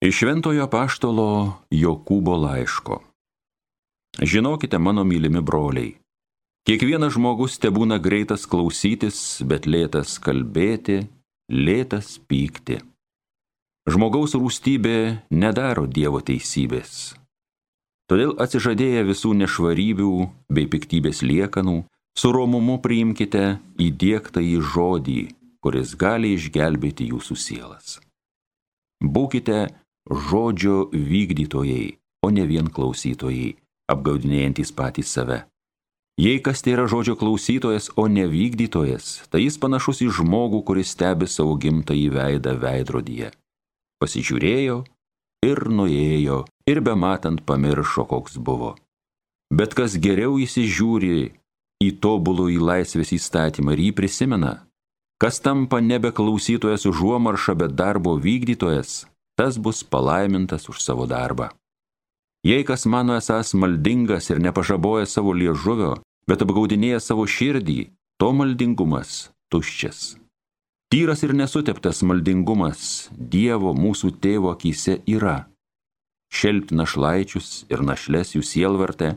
Iš Šventojo Paštolo Jokūbo laiško. Žinokite, mano mylimi broliai, kiekvienas žmogus te būna greitas klausytis, bet lėtas kalbėti, lėtas pykti. Žmogaus rūstybė nedaro Dievo teisybės. Todėl atsižadėję visų nešvarybių bei piktybės liekanų, su romumu priimkite įdėktą į žodį, kuris gali išgelbėti jūsų sielas. Būkite žodžio vykdytojai, o ne vien klausytojai, apgaudinėjantis patys save. Jei kas tai yra žodžio klausytojas, o ne vykdytojas, tai jis panašus į žmogų, kuris stebi savo gimtąjį veidą veidrodyje. Pasižiūrėjo ir nuėjo ir bematant pamiršo, koks buvo. Bet kas geriau įsižiūri į tobulų į laisvės įstatymą ir jį prisimena, kas tampa nebe klausytojas užuomarša, bet darbo vykdytojas, tas bus palaimintas už savo darbą. Jei kas mano esas maldingas ir nepažaboja savo liežuvio, bet apgaudinėja savo širdį, to maldingumas tuščias. Tyras ir nesuteptas maldingumas Dievo mūsų tėvo akise yra. Šelbti našlaičius ir našles jų sielvartę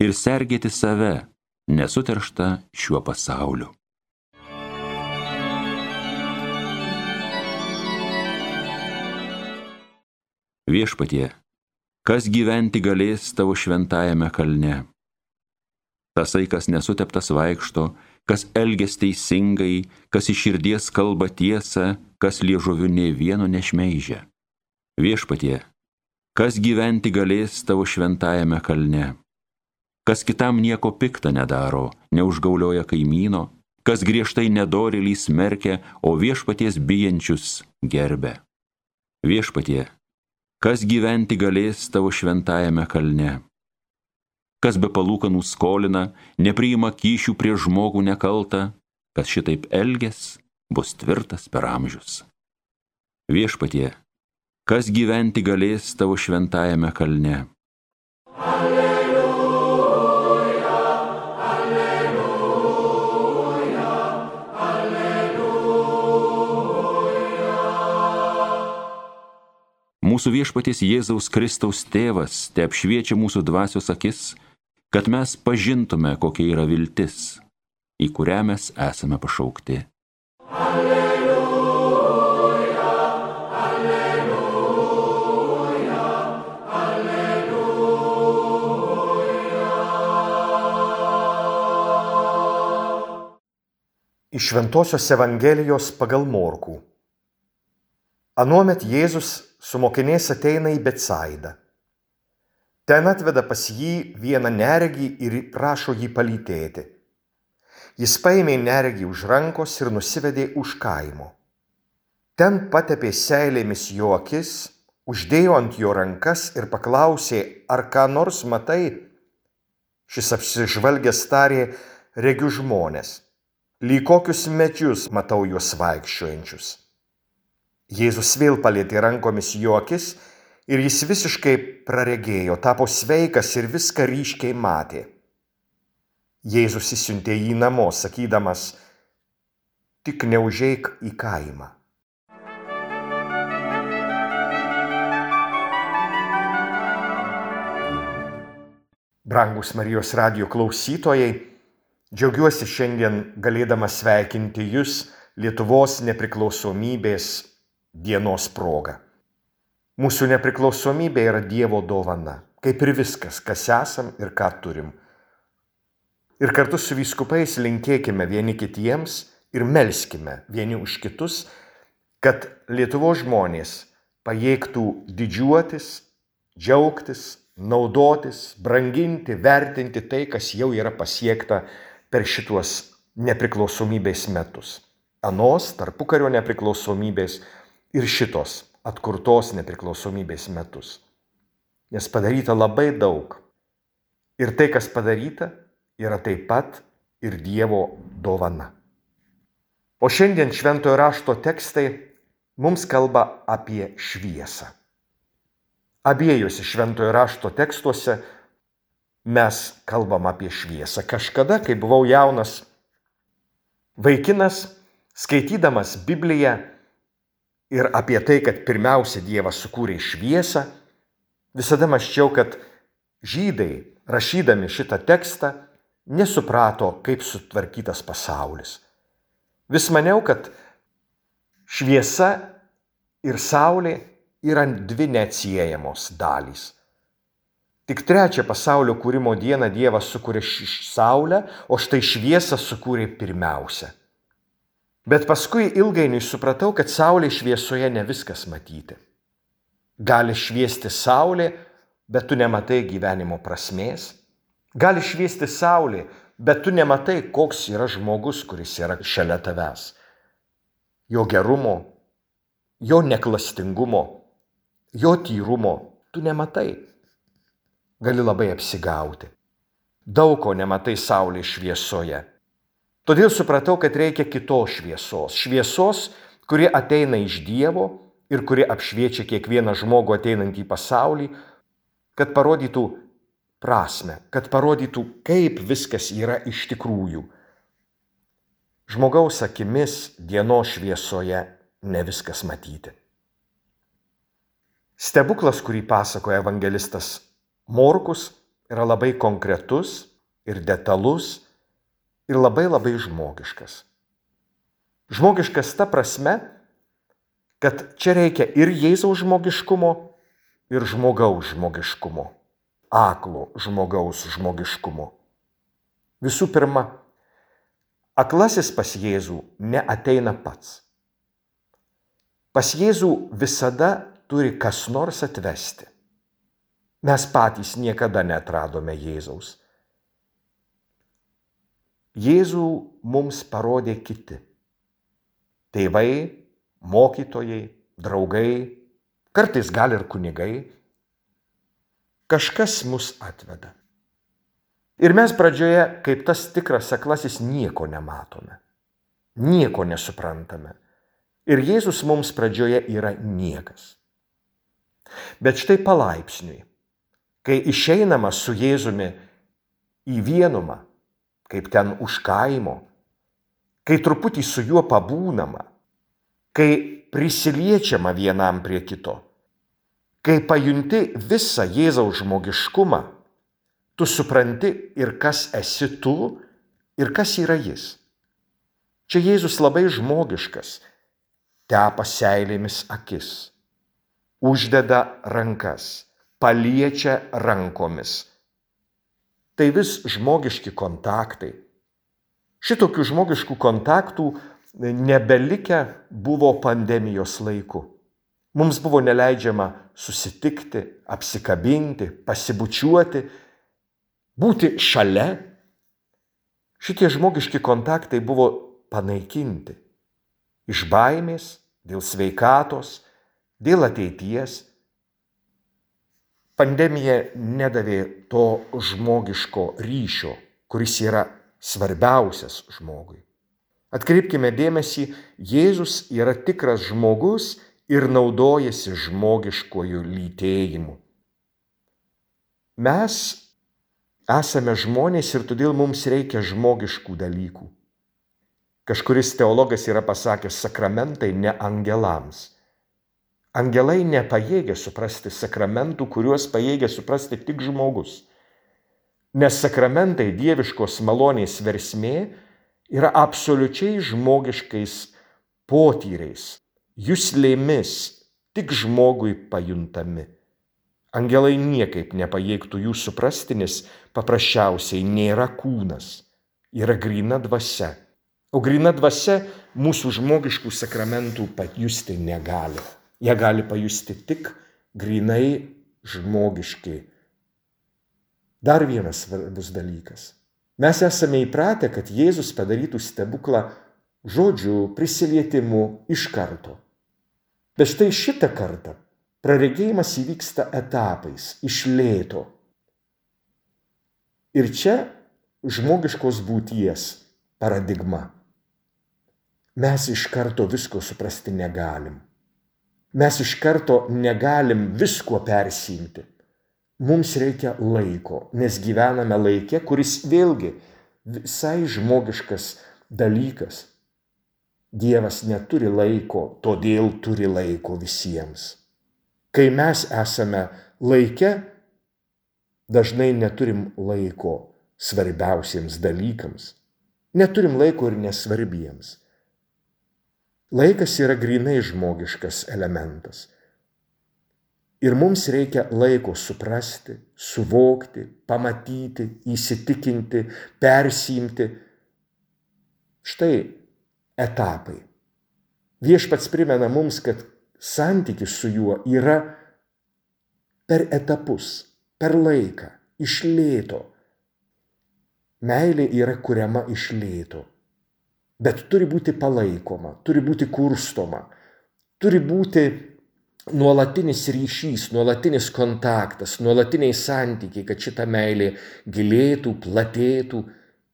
ir sergėti save, nesuteršta šiuo pasauliu. Viešpatie, kas gyventi galės tavo šventajame kalne? Tasai, kas nesuteptas vaikšto, kas elgės teisingai, kas iš širdies kalba tiesą, kas liežuviu ne vieno nešmeižia. Viešpatie, kas gyventi galės tavo šventajame kalne? Kas kitam nieko piktą nedaro, neužgaulioja kaimyno, kas griežtai nedorėlį smerkia, o viešpaties bijančius gerbė. Viešpatie, kas gyventi galės tavo šventajame kalne. Kas be palūkanų skolina, nepriima kyšių prie žmogų nekaltą, kas šitaip elges, bus tvirtas per amžius. Viešpatie, kas gyventi galės tavo šventajame kalne. Alleluja. Mūsų viešpaties Jėzaus Kristaus tėvas te apšviečia mūsų dvasios akis, kad mes pažintume, kokia yra viltis, į kurią mes esame pašaukti. Alleluja, alleluja, alleluja. Iš Ventosios Evangelijos pagal Morkų. Anuomet Jėzus su mokiniais ateina į Betsaidą. Ten atveda pas jį vieną neregį ir prašo jį palytėti. Jis paėmė neregį už rankos ir nusivedė už kaimo. Ten patepė seilėmis jo akis, uždėjo ant jo rankas ir paklausė, ar ką nors matai. Šis apsižvalgęs tarė, regiu žmonės, lyg kokius medžius matau juos vaikščiojančius. Jėzus vėl palėtė rankomis jo akis ir jis visiškai praregėjo, tapo sveikas ir viską ryškiai matė. Jėzus įsiuntė jį namo, sakydamas, tik neužeik į kaimą. Brangus Marijos radio klausytojai, džiaugiuosi šiandien galėdamas sveikinti Jūs Lietuvos nepriklausomybės dienos proga. Mūsų nepriklausomybė yra Dievo dovana, kaip ir viskas, kas esam ir ką turim. Ir kartu su vyskupais linkėkime vieni kitiems ir melskime vieni už kitus, kad Lietuvo žmonės pajėgtų didžiuotis, džiaugtis, naudotis, branginti, vertinti tai, kas jau yra pasiekta per šituos nepriklausomybės metus. Anos tarpukario nepriklausomybės ir šitos atkurtos nepriklausomybės metus. Nes padaryta labai daug. Ir tai, kas padaryta, yra taip pat ir Dievo dovana. O šiandien šventojo rašto tekstai mums kalba apie šviesą. Abiejose šventojo rašto tekstuose mes kalbam apie šviesą. Kažkada, kai buvau jaunas vaikinas, skaitydamas Bibliją, ir apie tai, kad pirmiausia Dievas sukūrė šviesą, visada maščiau, kad žydai, rašydami šitą tekstą, nesuprato, kaip sutvarkytas pasaulis. Vis maniau, kad šviesa ir saulė yra dvi neatsiejamos dalys. Tik trečią pasaulio kūrimo dieną Dievas sukūrė saulę, o štai šviesą sukūrė pirmiausia. Bet paskui ilgainiui supratau, kad saulė šviesoje ne viskas matyti. Gali šviesti saulė, bet tu nematai gyvenimo prasmės. Gali šviesti saulė, bet tu nematai, koks yra žmogus, kuris yra šalia tavęs. Jo gerumo, jo neklastingumo, jo tyrumo tu nematai gali labai apsigauti. Daug ko nematai saulės šviesoje. Todėl supratau, kad reikia kitos šviesos. Šviesos, kuri ateina iš Dievo ir kuri apšviečia kiekvieną žmogų ateinantį į pasaulį, kad parodytų prasme, kad parodytų, kaip viskas yra iš tikrųjų. Žmogaus akimis dienos šviesoje ne viskas matyti. Stebuklas, kurį pasakoja evangelistas Morkus yra labai konkretus ir detalus ir labai labai žmogiškas. Žmogiškas ta prasme, kad čia reikia ir Jėzaus žmogiškumo, ir žmogaus žmogiškumo, aklo žmogaus žmogiškumo. Visų pirma, aklasis pas Jėzų neateina pats. Pas Jėzų visada turi kas nors atvesti. Mes patys niekada netradome Jėzaus. Jėzų mums parodė kiti. Tėvai, mokytojai, draugai, kartais gal ir kunigai. Kažkas mus atveda. Ir mes pradžioje, kaip tas tikras aklasis, nieko nematome. Nieko nesuprantame. Ir Jėzus mums pradžioje yra niekas. Bet štai palaipsniui kai išeinama su Jėzumi į vienumą, kaip ten už kaimo, kai truputį su juo pabūnama, kai prisiliečiama vienam prie kito, kai pajunti visą Jėzaus žmogiškumą, tu supranti ir kas esi tu, ir kas yra jis. Čia Jėzus labai žmogiškas, tepa seilėmis akis, uždeda rankas paliečia rankomis. Tai vis žmogiški kontaktai. Šitokių žmogiškų kontaktų nebelikę buvo pandemijos laiku. Mums buvo neleidžiama susitikti, apsikabinti, pasibučiuoti, būti šalia. Šitie žmogiški kontaktai buvo panaikinti. Iš baimės, dėl sveikatos, dėl ateities Pandemija nedavė to žmogiško ryšio, kuris yra svarbiausias žmogui. Atkreipkime dėmesį, Jėzus yra tikras žmogus ir naudojasi žmogiškojų lytėjimu. Mes esame žmonės ir todėl mums reikia žmogiškų dalykų. Kažkuris teologas yra pasakęs sakramentai ne angelams Angelai nepajėgia suprasti sakramentų, kuriuos pajėgia suprasti tik žmogus. Nes sakramentai dieviškos malonės versmė yra absoliučiai žmogiškais potyriais, jūslėmis, tik žmogui pajuntami. Angelai niekaip nepajėgtų jų suprasti, nes paprasčiausiai nėra kūnas, yra grina dvasia. O grina dvasia mūsų žmogiškų sakramentų pajusti negali. Jie gali pajusti tik grinai žmogiškai. Dar vienas svarbus dalykas. Mes esame įpratę, kad Jėzus padarytų stebuklą žodžiu prisilietimu iš karto. Bet štai šitą kartą praregėjimas įvyksta etapais, iš lėto. Ir čia žmogiškos būties paradigma. Mes iš karto visko suprasti negalim mes iš karto negalim visko persimti. Mums reikia laiko, nes gyvename laikė, kuris vėlgi visai žmogiškas dalykas. Dievas neturi laiko, todėl turi laiko visiems. Kai mes esame laike, dažnai neturim laiko svarbiausiems dalykams. Neturim laiko ir nesvarbiems. Laikas yra grinai žmogiškas elementas. Ir mums reikia laiko suprasti, suvokti, pamatyti, įsitikinti, persimti. Štai etapai. Viešpats primena mums, kad santykis su juo yra per etapus, per laiką, iš lėto. Meilė yra kuriama iš lėto, bet turi būti palaikoma, turi būti kurstoma, turi būti nuolatinis ryšys, nuolatinis kontaktas, nuolatiniai santykiai, kad šita meilė gilėtų, platėtų,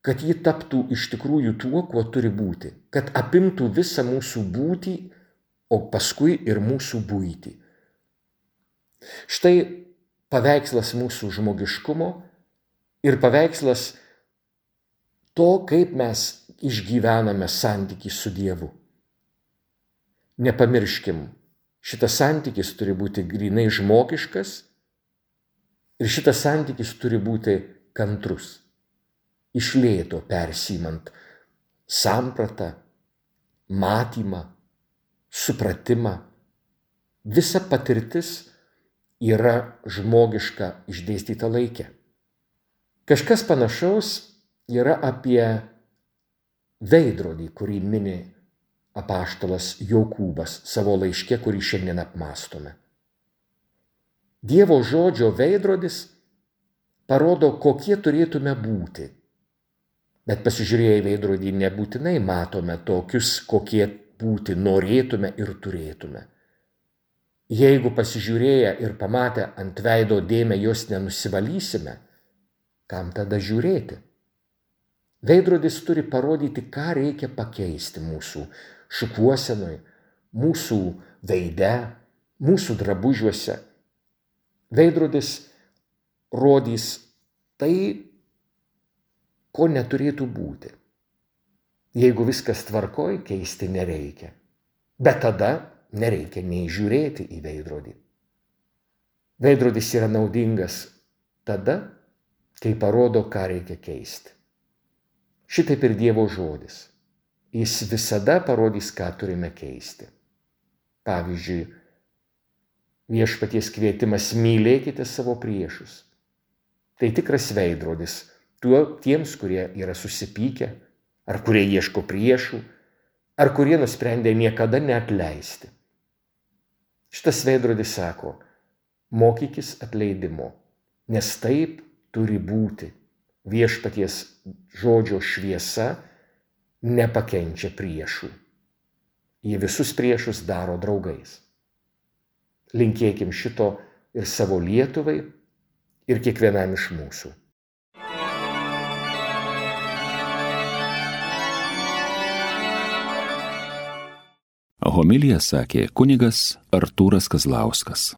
kad ji taptų iš tikrųjų tuo, kuo turi būti, kad apimtų visą mūsų būtį, o paskui ir mūsų būtį. Štai paveikslas mūsų žmogiškumo ir paveikslas to, kaip mes išgyvename santykių su Dievu. Nepamirškim, šitas santykis turi būti grinai žmogiškas ir šitas santykis turi būti kantrus, išlėto persimant sampratą, matymą, supratimą. Visa patirtis yra žmogiška išdėstyta laikė. Kažkas panašaus yra apie veidrodį, kurį mini apaštalas Jokūbas savo laiške, kurį šiandien apmastome. Dievo žodžio veidrodis parodo, kokie turėtume būti. Bet pasižiūrėję į veidrodį nebūtinai matome tokius, kokie būti norėtume ir turėtume. Jeigu pasižiūrėję ir pamatę ant veido dėmę jos nenusivalysime, kam tada žiūrėti? Veidrodis turi parodyti, ką reikia pakeisti mūsų šukuosenoj, mūsų veide, mūsų drabužiuose. Veidrodis rodys tai, ko neturėtų būti. Jeigu viskas tvarkoj, keisti nereikia. Bet tada nereikia nei žiūrėti į veidrodį. Veidrodis yra naudingas tada, kai parodo, ką reikia keisti. Šitaip ir Dievo žodis. Jis visada parodys, ką turime keisti. Pavyzdžiui, viešpaties kvietimas mylėkite savo priešus. Tai tikras veidrodis tuo tiems, kurie yra susipykę, ar kurie ieško priešų, ar kurie nusprendė niekada neatleisti. Šitas veidrodis sako, mokykis atleidimo, nes taip turi būti. Viešpaties žodžio šviesa nepakenčia priešų. Jie visus priešus daro draugais. Linkėkim šito ir savo Lietuvai, ir kiekvienam iš mūsų. Homiliją sakė kunigas Artūras Kazlauskas.